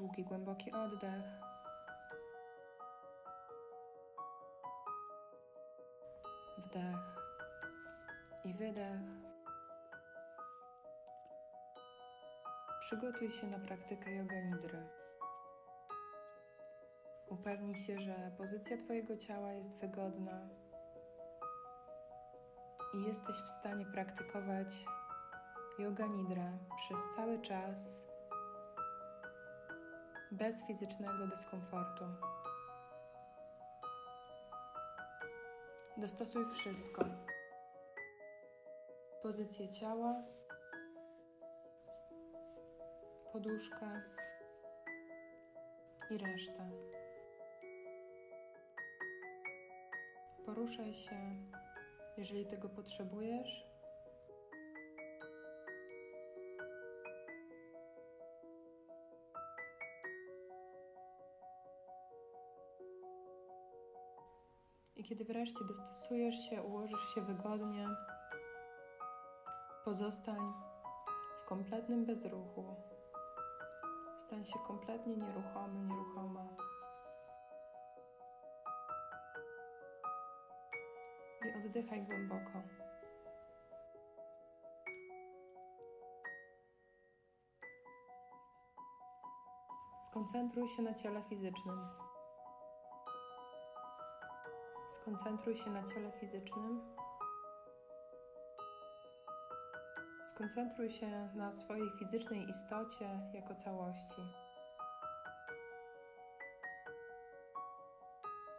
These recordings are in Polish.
długi, głęboki oddech. Wdech i wydech. Przygotuj się na praktykę yoga nidry. Upewnij się, że pozycja Twojego ciała jest wygodna i jesteś w stanie praktykować yoga nidra przez cały czas bez fizycznego dyskomfortu. Dostosuj wszystko. Pozycję ciała, poduszkę i resztę. Poruszaj się, jeżeli tego potrzebujesz. I kiedy wreszcie dostosujesz się, ułożysz się wygodnie, pozostań w kompletnym bezruchu. Stań się kompletnie nieruchomy, nieruchoma. I oddychaj głęboko. Skoncentruj się na ciele fizycznym. Skoncentruj się na ciele fizycznym. Skoncentruj się na swojej fizycznej istocie jako całości.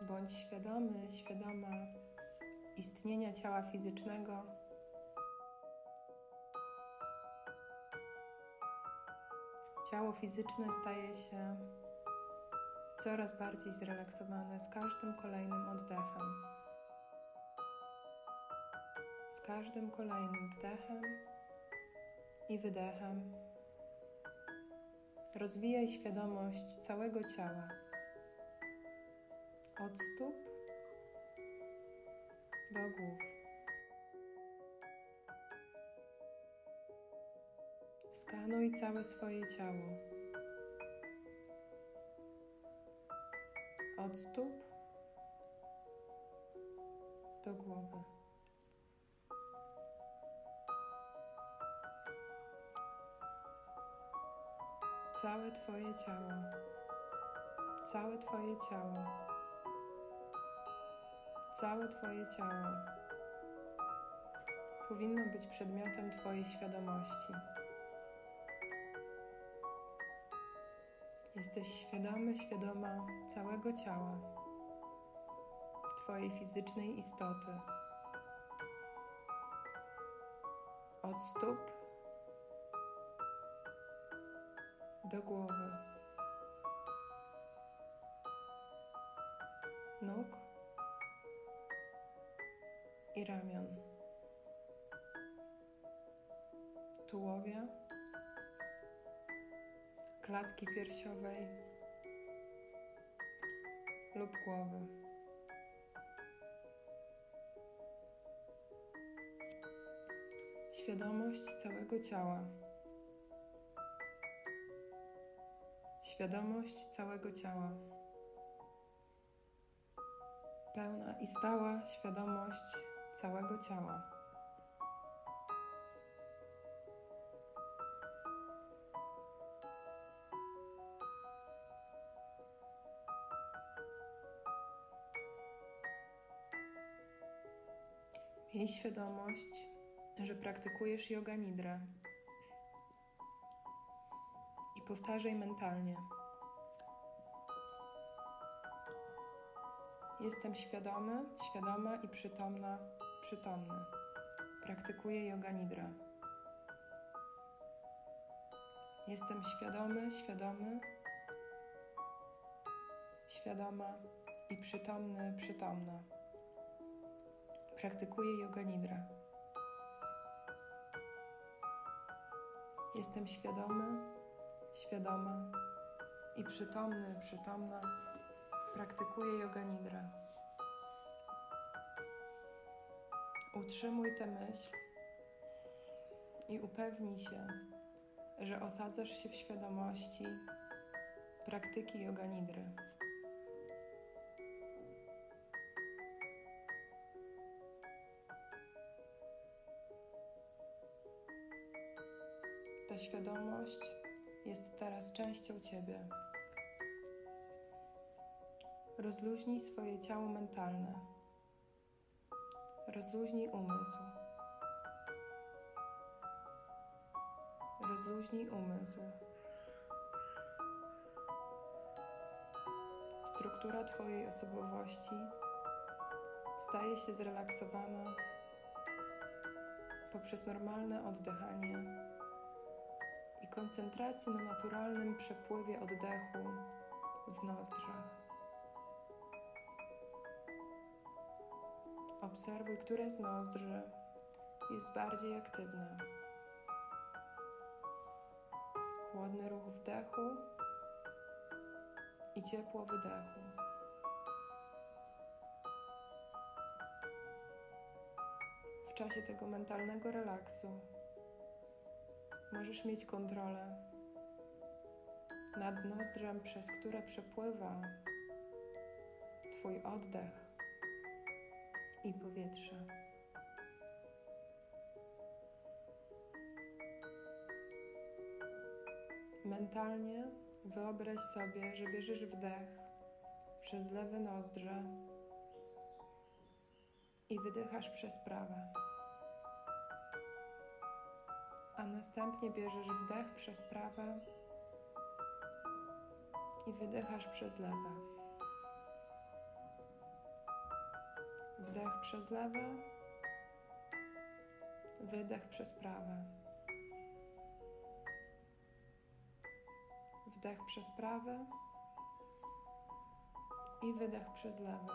Bądź świadomy, świadoma istnienia ciała fizycznego. Ciało fizyczne staje się coraz bardziej zrelaksowane z każdym kolejnym oddechem. Z każdym kolejnym wdechem i wydechem rozwijaj świadomość całego ciała. Od stóp do głów. Skanuj całe swoje ciało. Od stóp do głowy. Całe Twoje ciało. Całe Twoje ciało. Całe Twoje ciało powinno być przedmiotem Twojej świadomości. Jesteś świadomy, świadoma całego ciała, Twojej fizycznej istoty. Od stóp do głowy, nóg i ramion, tułowia, klatki piersiowej lub głowy. Świadomość całego ciała. Świadomość całego ciała. Pełna i stała świadomość całego ciała. Miej świadomość, że praktykujesz yoga nidra i powtarzaj mentalnie. Jestem świadomy, świadoma i przytomna, przytomny. Praktykuję yoga nidra. Jestem świadomy, świadomy, świadoma i przytomny, przytomna. Praktykuję yoga nidra. Jestem świadomy, świadoma i przytomny, przytomna. Praktykuję yoga nidra. Utrzymuj tę myśl i upewnij się, że osadzasz się w świadomości Praktyki yoga nidry. Świadomość jest teraz częścią Ciebie. Rozluźnij swoje ciało mentalne. Rozluźnij umysł. Rozluźnij umysł. Struktura Twojej osobowości staje się zrelaksowana poprzez normalne oddychanie i koncentrację na naturalnym przepływie oddechu w nozdrzach. Obserwuj, które z nozdrzy jest bardziej aktywne. Chłodny ruch wdechu i ciepło wydechu. W czasie tego mentalnego relaksu możesz mieć kontrolę nad nozdrzem, przez które przepływa Twój oddech i powietrze. Mentalnie wyobraź sobie, że bierzesz wdech przez lewe nozdrze i wydychasz przez prawe. A następnie bierzesz wdech przez prawe i wydychasz przez lewe. Wdech przez lewe, wydech przez prawe. Wdech przez prawe i wydech przez lewe.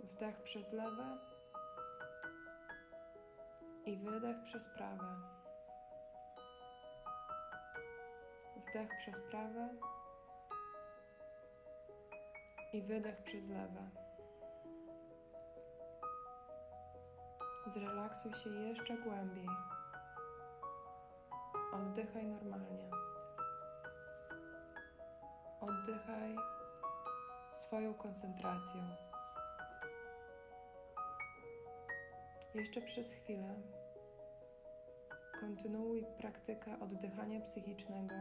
Wdech przez lewe i wydech przez prawe. Wdech przez prawe i wydech przez lewe. Zrelaksuj się jeszcze głębiej. Oddychaj normalnie. Oddychaj swoją koncentracją. Jeszcze przez chwilę kontynuuj praktykę oddychania psychicznego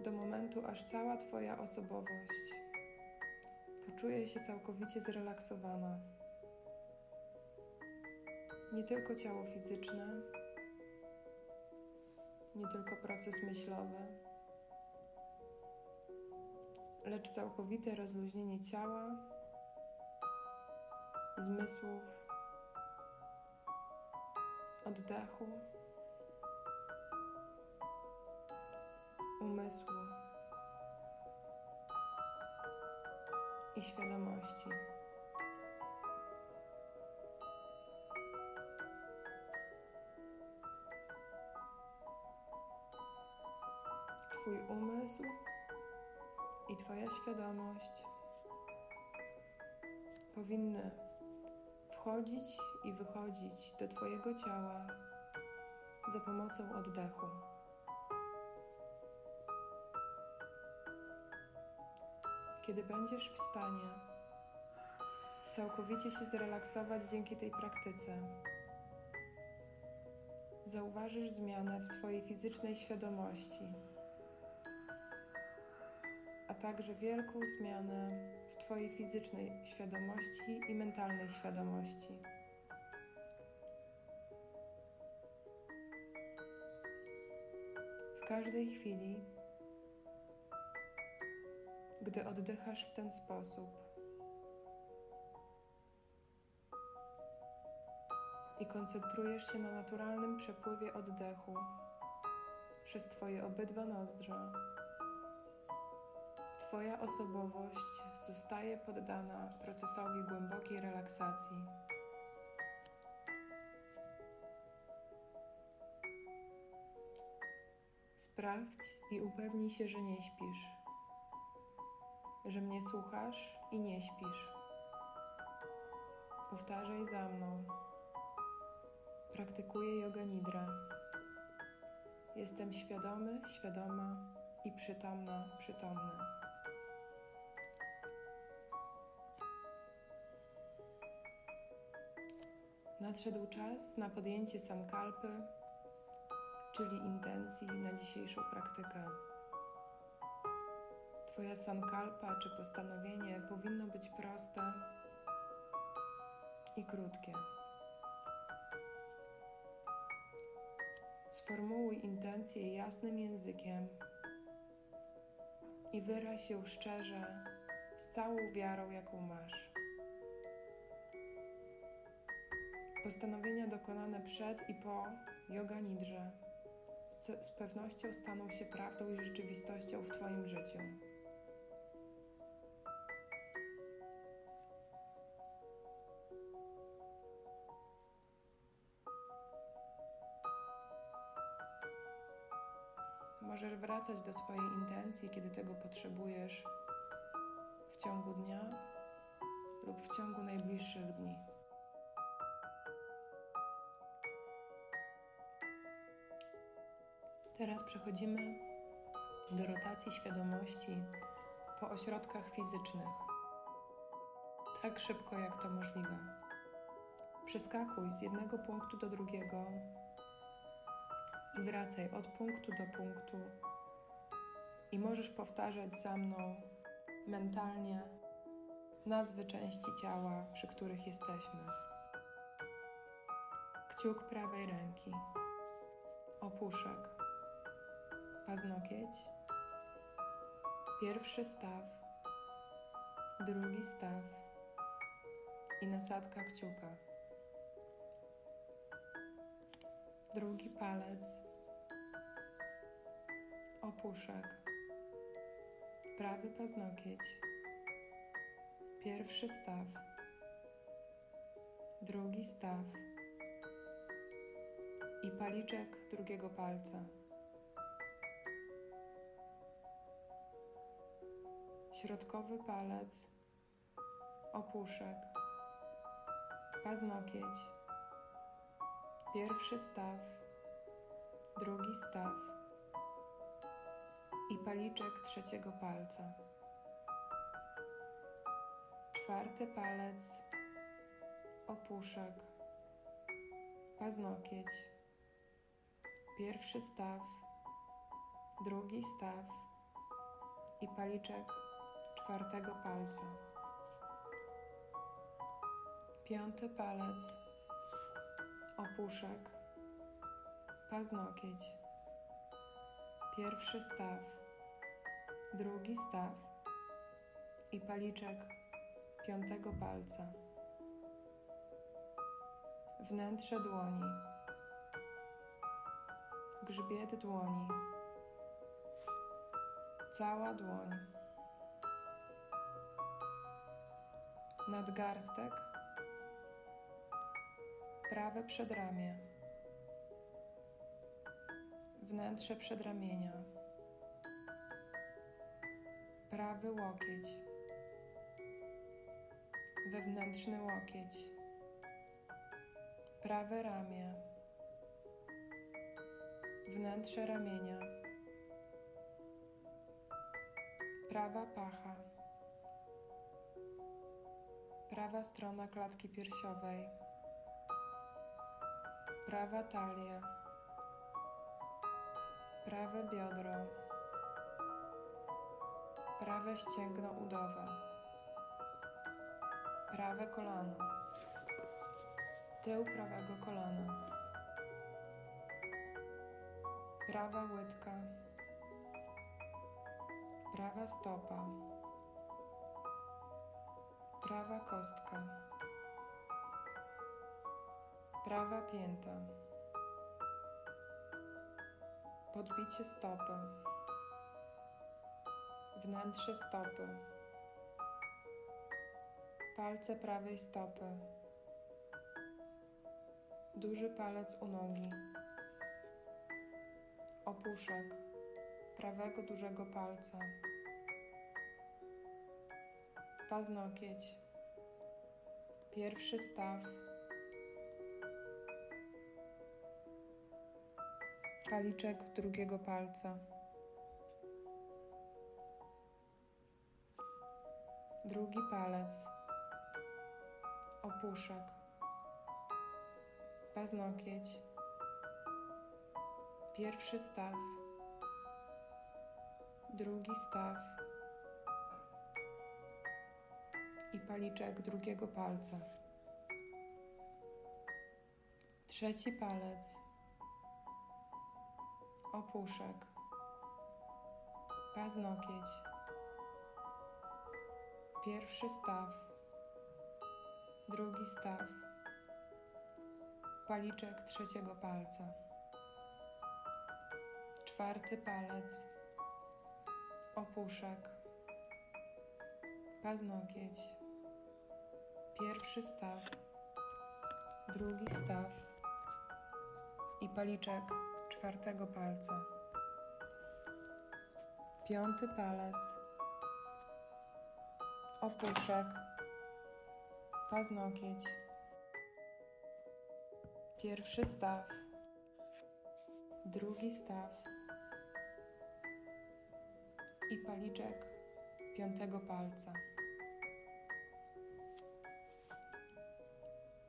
do momentu, aż cała Twoja osobowość poczuje się całkowicie zrelaksowana. Nie tylko ciało fizyczne, nie tylko proces myślowy, lecz całkowite rozluźnienie ciała, zmysłów, oddechu, umysłu i świadomości. Twój umysł i Twoja świadomość powinny wchodzić i wychodzić do Twojego ciała za pomocą oddechu. Kiedy będziesz w stanie całkowicie się zrelaksować dzięki tej praktyce, zauważysz zmianę w swojej fizycznej świadomości, a także wielką zmianę w Twojej fizycznej świadomości i mentalnej świadomości. W każdej chwili gdy oddychasz w ten sposób. I koncentrujesz się na naturalnym przepływie oddechu przez Twoje obydwa nozdrza. Twoja osobowość zostaje poddana procesowi głębokiej relaksacji. Sprawdź i upewnij się, że nie śpisz że mnie słuchasz i nie śpisz. Powtarzaj za mną. Praktykuję yoga nidra. Jestem świadomy, świadoma i przytomna, przytomny. Nadszedł czas na podjęcie sankalpy, czyli intencji na dzisiejszą praktykę. Twoja sankalpa czy postanowienie powinno być proste i krótkie. Sformułuj intencję jasnym językiem i wyraź ją szczerze, z całą wiarą, jaką masz. Postanowienia dokonane przed i po yoga nidrze z, z pewnością staną się prawdą i rzeczywistością w Twoim życiu. Możesz wracać do swojej intencji, kiedy tego potrzebujesz w ciągu dnia lub w ciągu najbliższych dni. Teraz przechodzimy do rotacji świadomości po ośrodkach fizycznych. Tak szybko, jak to możliwe. Przeskakuj z jednego punktu do drugiego i wracaj od punktu do punktu. I możesz powtarzać za mną mentalnie nazwy części ciała, przy których jesteśmy. Kciuk prawej ręki, opuszek, paznokieć, pierwszy staw, drugi staw. I nasadka kciuka. Drugi palec, opuszek, prawy paznokieć, pierwszy staw, drugi staw. I paliczek drugiego palca. Środkowy palec, opuszek, paznokieć, pierwszy staw, drugi staw i paliczek trzeciego palca. Czwarty palec, opuszek, paznokieć, pierwszy staw, drugi staw i paliczek czwartego palca. Piąty palec, opuszek, paznokieć, pierwszy staw, drugi staw. I paliczek piątego palca. Wnętrze dłoni, grzbiet dłoni, cała dłoń. Nadgarstek, prawe przedramię, wnętrze przedramienia, prawy łokieć, wewnętrzny łokieć, prawe ramię, wnętrze ramienia, prawa pacha prawa strona klatki piersiowej, prawa talia, prawe biodro, prawe ścięgno udowe, prawe kolano, tył prawego kolana, prawa łydka, prawa stopa prawa kostka, prawa pięta, podbicie stopy, wnętrze stopy, palce prawej stopy, duży palec u nogi, opuszek. Prawego dużego palca paznokieć, pierwszy staw, Paliczek drugiego palca. Drugi palec. Opuszek. Paznokieć. Pierwszy staw. Drugi staw. I paliczek drugiego palca. Trzeci palec. Opuszek. Paznokieć. Pierwszy staw. Drugi staw. Paliczek trzeciego palca. Czwarty palec. Opuszek. Paznokieć. Pierwszy staw. Drugi staw. I paliczek czwartego palca. Piąty palec. Opuszek. Paznokieć. Pierwszy staw. Drugi staw. I paliczek piątego palca.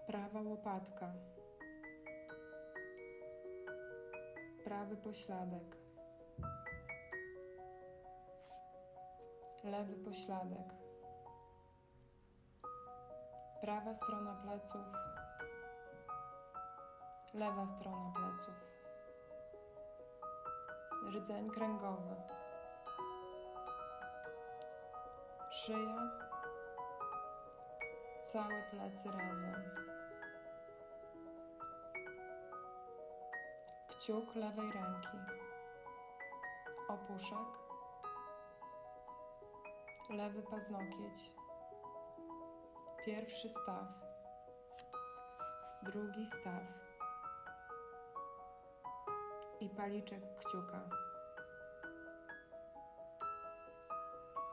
Prawa łopatka. Prawy pośladek. Lewy pośladek. Prawa strona pleców. Lewa strona pleców. Rdzeń kręgowy. Szyja. Całe plecy razem. Kciuk lewej ręki. Opuszek. Lewy paznokieć. Pierwszy staw. Drugi staw. I paliczek kciuka.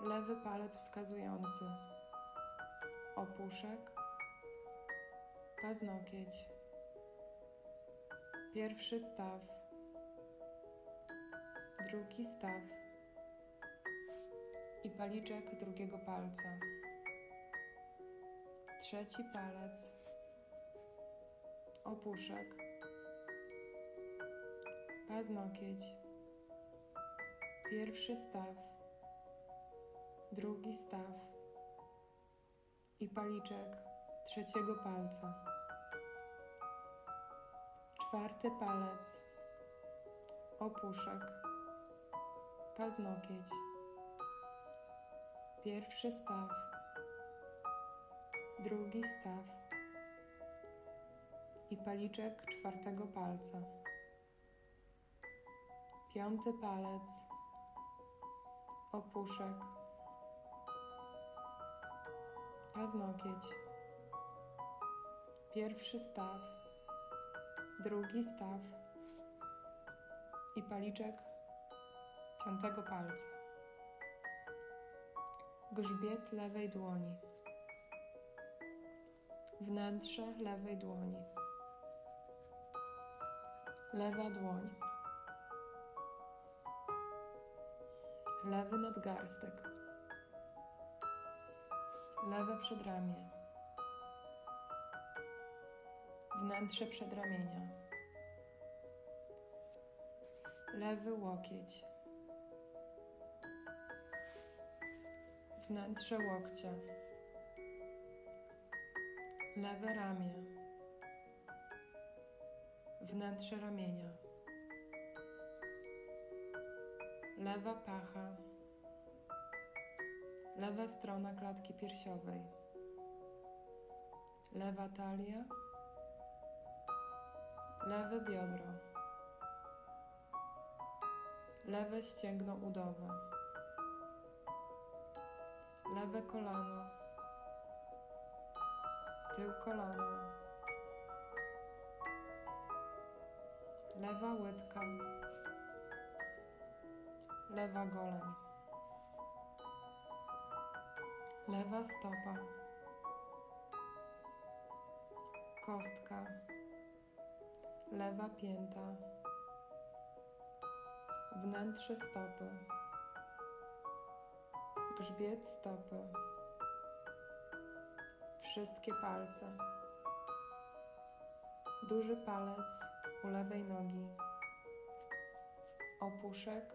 Lewy palec wskazujący. Opuszek. Paznokieć. Pierwszy staw. Drugi staw. I paliczek drugiego palca. Trzeci palec. Opuszek. Paznokieć. Pierwszy staw. Drugi staw. I paliczek trzeciego palca czwarty palec, opuszek, paznokieć, pierwszy staw, drugi staw i paliczek czwartego palca, piąty palec, opuszek, paznokieć, pierwszy staw, drugi staw i paliczek piątego palca. Grzbiet lewej dłoni. Wnętrze lewej dłoni. Lewa dłoń. Lewy nadgarstek. Lewe przedramię wnętrze przedramienia, lewy łokieć, wnętrze łokcia, lewe ramię, wnętrze ramienia, lewa pacha, lewa strona klatki piersiowej, lewa talia, lewe biodro, lewe ścięgno udowe, lewe kolano, tył kolana, lewa łydka, lewa goleń, lewa stopa, kostka lewa pięta, wnętrze stopy, grzbiet stopy, wszystkie palce, duży palec u lewej nogi, opuszek,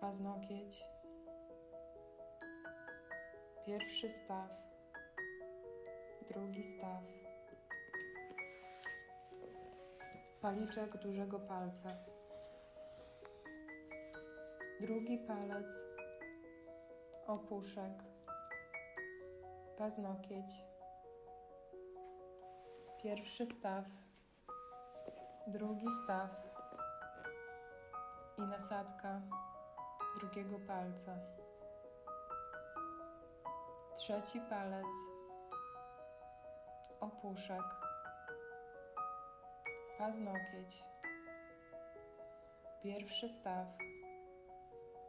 paznokieć, pierwszy staw, drugi staw, paliczek dużego palca, drugi palec, opuszek, paznokieć, pierwszy staw, drugi staw i nasadka drugiego palca. Trzeci palec, opuszek, paznokieć, pierwszy staw,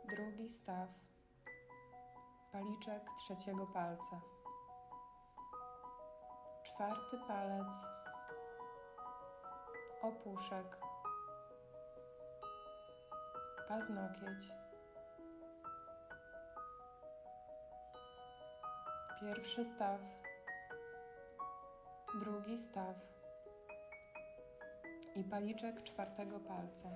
drugi staw, paliczek trzeciego palca. Czwarty palec, opuszek, paznokieć, pierwszy staw, drugi staw i paliczek czwartego palca.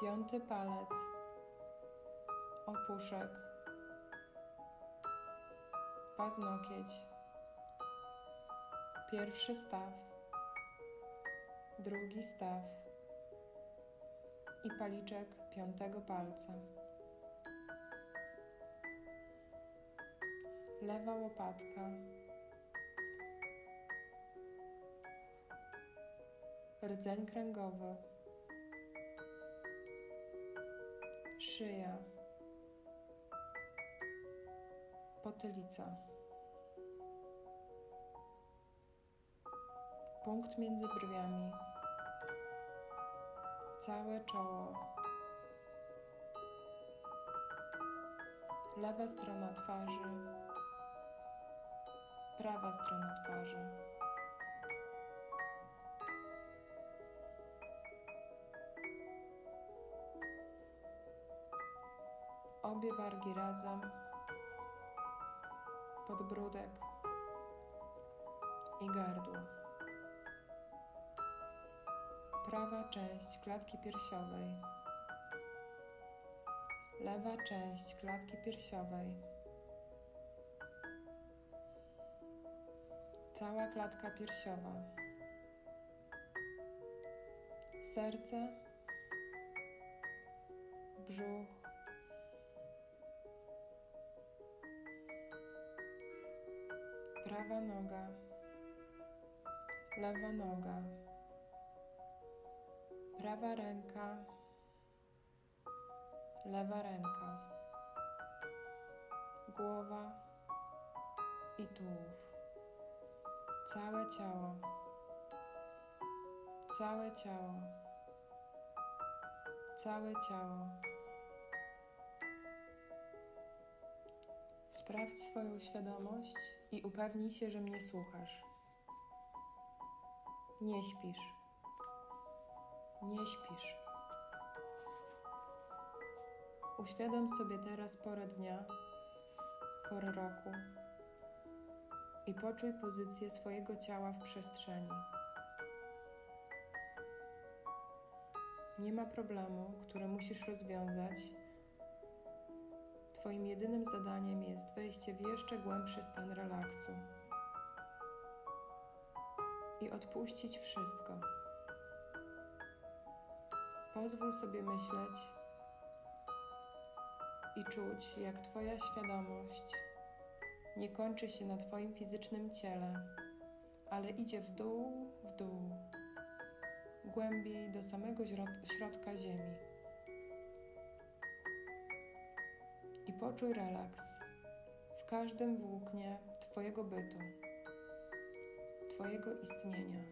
Piąty palec, opuszek, paznokieć, pierwszy staw, drugi staw. I paliczek piątego palca. Lewa łopatka, rdzeń kręgowy, szyja, potylica. Punkt między brwiami, całe czoło, lewa strona twarzy, prawa strona twarzy. Obie wargi razem, podbródek i gardło. Prawa część klatki piersiowej, lewa część klatki piersiowej, cała klatka piersiowa, serce, brzuch, prawa noga, lewa noga, prawa ręka, lewa ręka, głowa i tułów, całe ciało, całe ciało, całe ciało. Sprawdź swoją świadomość i upewnij się, że mnie słuchasz. Nie śpisz. Nie śpisz. Uświadom sobie teraz porę dnia, porę roku i poczuj pozycję swojego ciała w przestrzeni. Nie ma problemu, który musisz rozwiązać Twoim jedynym zadaniem jest wejście w jeszcze głębszy stan relaksu i odpuścić wszystko. Pozwól sobie myśleć i czuć, jak Twoja świadomość nie kończy się na Twoim fizycznym ciele, ale idzie w dół, w dół, głębiej do samego środka Ziemi. Poczuj relaks w każdym włóknie Twojego bytu, Twojego istnienia.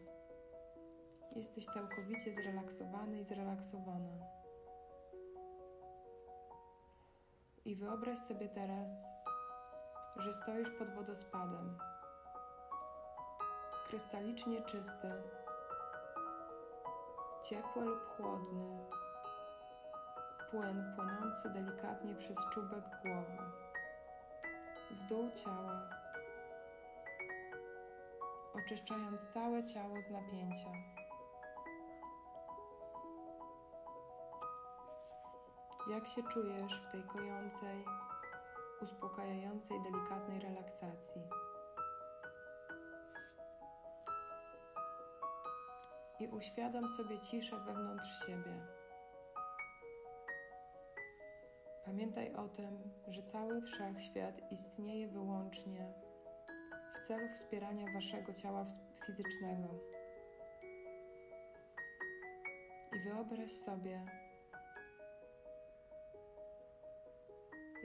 Jesteś całkowicie zrelaksowany i zrelaksowana. I wyobraź sobie teraz, że stoisz pod wodospadem. krystalicznie czysty, ciepły lub chłodny, płyn płynący delikatnie przez czubek głowy, w dół ciała, oczyszczając całe ciało z napięcia. Jak się czujesz w tej kojącej, uspokajającej, delikatnej relaksacji? I uświadom sobie ciszę wewnątrz siebie. Pamiętaj o tym, że cały wszechświat istnieje wyłącznie w celu wspierania waszego ciała fizycznego. I wyobraź sobie,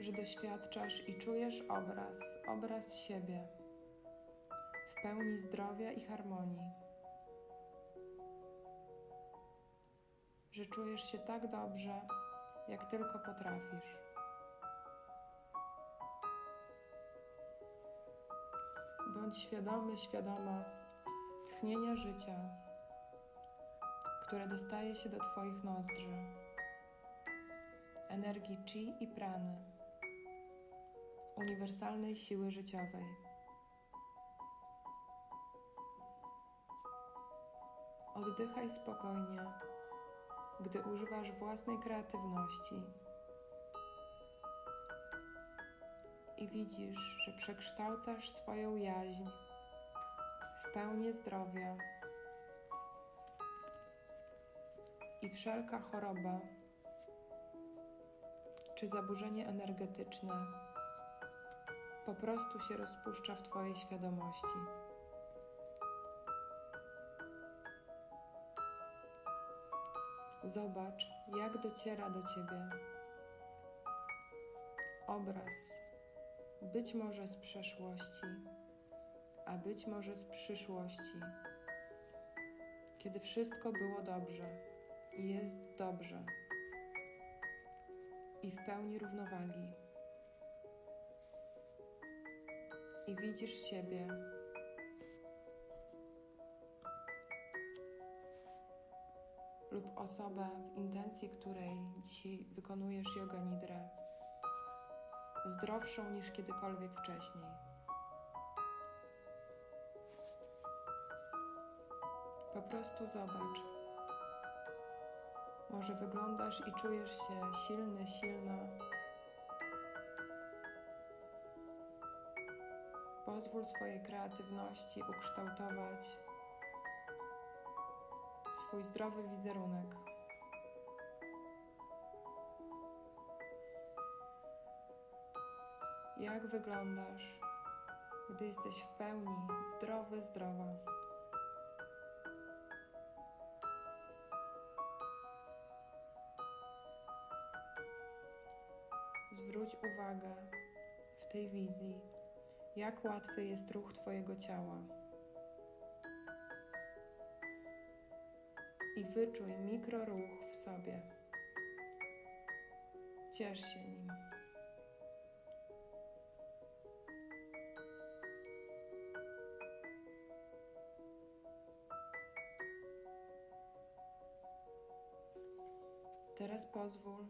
że doświadczasz i czujesz obraz, obraz siebie w pełni zdrowia i harmonii. Że czujesz się tak dobrze, jak tylko potrafisz. Bądź świadomy, świadoma tchnienia życia, które dostaje się do Twoich nozdrzy, energii chi i prany, uniwersalnej siły życiowej. Oddychaj spokojnie gdy używasz własnej kreatywności i widzisz, że przekształcasz swoją jaźń w pełnię zdrowia i wszelka choroba czy zaburzenie energetyczne po prostu się rozpuszcza w Twojej świadomości. Zobacz, jak dociera do ciebie. Obraz, być może z przeszłości, a być może z przyszłości, kiedy wszystko było dobrze i jest dobrze. I w pełni równowagi. I widzisz siebie lub osobę, w intencji której dzisiaj wykonujesz yoga nidrę, zdrowszą niż kiedykolwiek wcześniej. Po prostu zobacz. Może wyglądasz i czujesz się silny, silna. Pozwól swojej kreatywności ukształtować swój zdrowy wizerunek. Jak wyglądasz, gdy jesteś w pełni zdrowy, zdrowa? Zwróć uwagę w tej wizji, jak łatwy jest ruch Twojego ciała. I wyczuj mikroruch w sobie. Ciesz się nim. Teraz pozwól,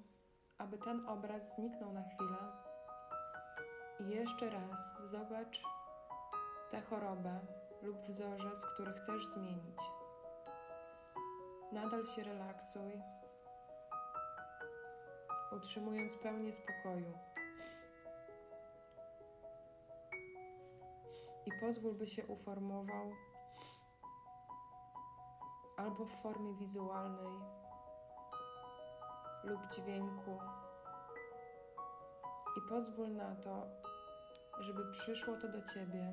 aby ten obraz zniknął na chwilę i jeszcze raz zobacz tę chorobę lub wzorzec, który chcesz zmienić. Nadal się relaksuj, utrzymując pełnię spokoju. I pozwól, by się uformował albo w formie wizualnej lub dźwięku. I pozwól na to, żeby przyszło to do ciebie,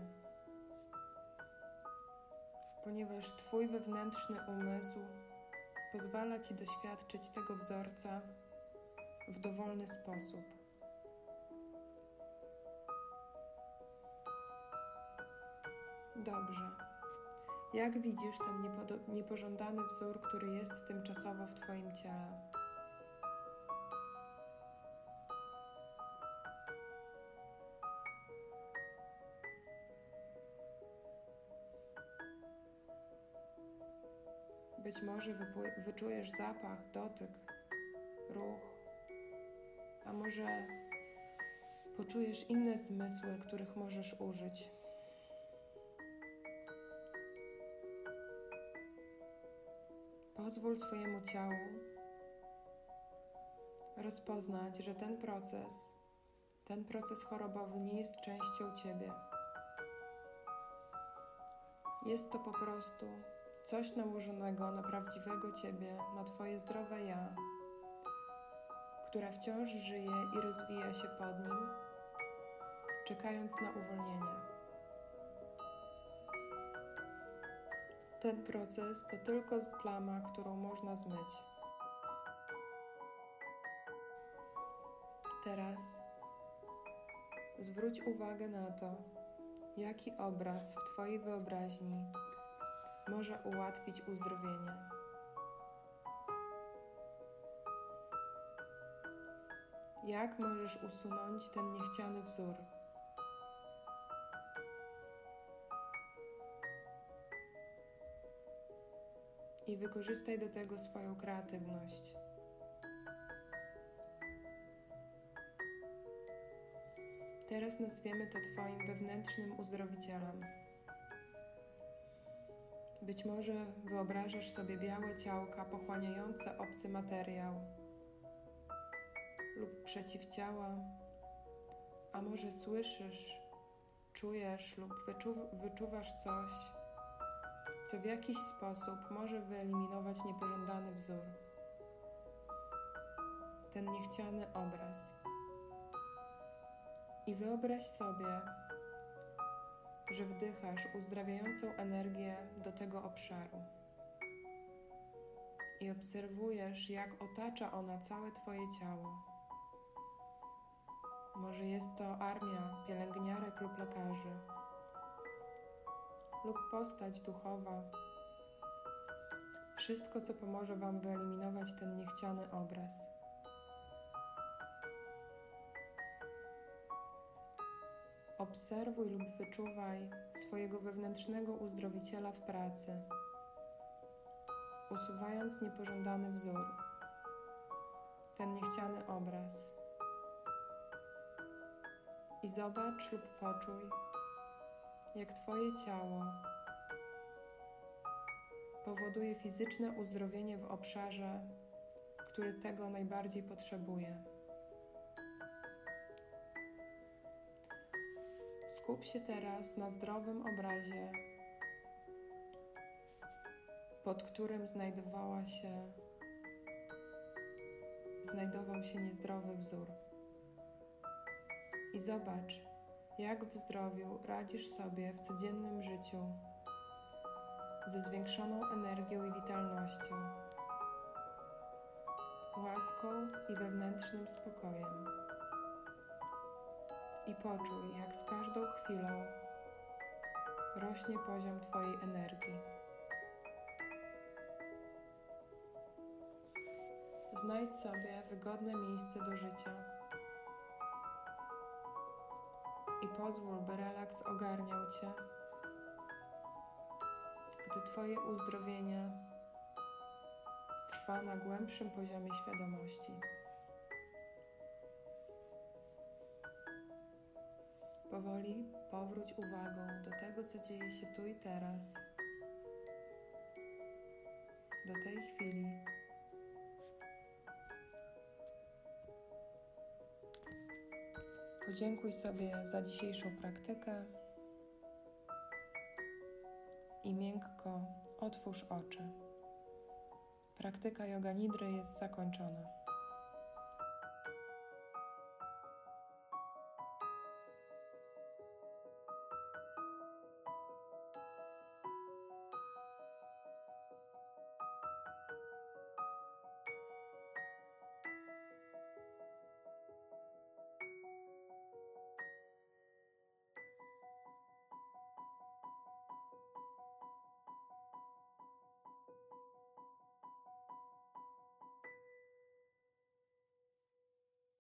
ponieważ Twój wewnętrzny umysł pozwala Ci doświadczyć tego wzorca w dowolny sposób. Dobrze. Jak widzisz ten niepożądany wzór, który jest tymczasowo w Twoim ciele? Być może wyczujesz zapach, dotyk, ruch, a może poczujesz inne zmysły, których możesz użyć. Pozwól swojemu ciału rozpoznać, że ten proces, ten proces chorobowy nie jest częścią ciebie. Jest to po prostu coś nałożonego na prawdziwego ciebie, na twoje zdrowe ja, które wciąż żyje i rozwija się pod nim, czekając na uwolnienie. Ten proces to tylko plama, którą można zmyć. Teraz zwróć uwagę na to, jaki obraz w Twojej wyobraźni może ułatwić uzdrowienie. Jak możesz usunąć ten niechciany wzór? I wykorzystaj do tego swoją kreatywność. Teraz nazwiemy to Twoim wewnętrznym uzdrowicielem. Być może wyobrażasz sobie białe ciałka pochłaniające obcy materiał lub przeciwciała, a może słyszysz, czujesz lub wyczu wyczuwasz coś, co w jakiś sposób może wyeliminować niepożądany wzór, ten niechciany obraz. I wyobraź sobie, że wdychasz uzdrawiającą energię do tego obszaru. I obserwujesz, jak otacza ona całe Twoje ciało. Może jest to armia pielęgniarek lub lekarzy, lub postać duchowa. Wszystko, co pomoże Wam wyeliminować ten niechciany obraz. Obserwuj lub wyczuwaj swojego wewnętrznego uzdrowiciela w pracy, usuwając niepożądany wzór, ten niechciany obraz. I zobacz lub poczuj, jak Twoje ciało powoduje fizyczne uzdrowienie w obszarze, który tego najbardziej potrzebuje. Skup się teraz na zdrowym obrazie, pod którym znajdowała się, znajdował się niezdrowy wzór. I zobacz, jak w zdrowiu radzisz sobie w codziennym życiu ze zwiększoną energią i witalnością, łaską i wewnętrznym spokojem i poczuj, jak z każdą chwilą rośnie poziom Twojej energii. Znajdź sobie wygodne miejsce do życia i pozwól, by relaks ogarniał Cię, gdy Twoje uzdrowienie trwa na głębszym poziomie świadomości. Powoli powróć uwagą do tego, co dzieje się tu i teraz, do tej chwili. Podziękuj sobie za dzisiejszą praktykę i miękko otwórz oczy. Praktyka yoga nidry jest zakończona.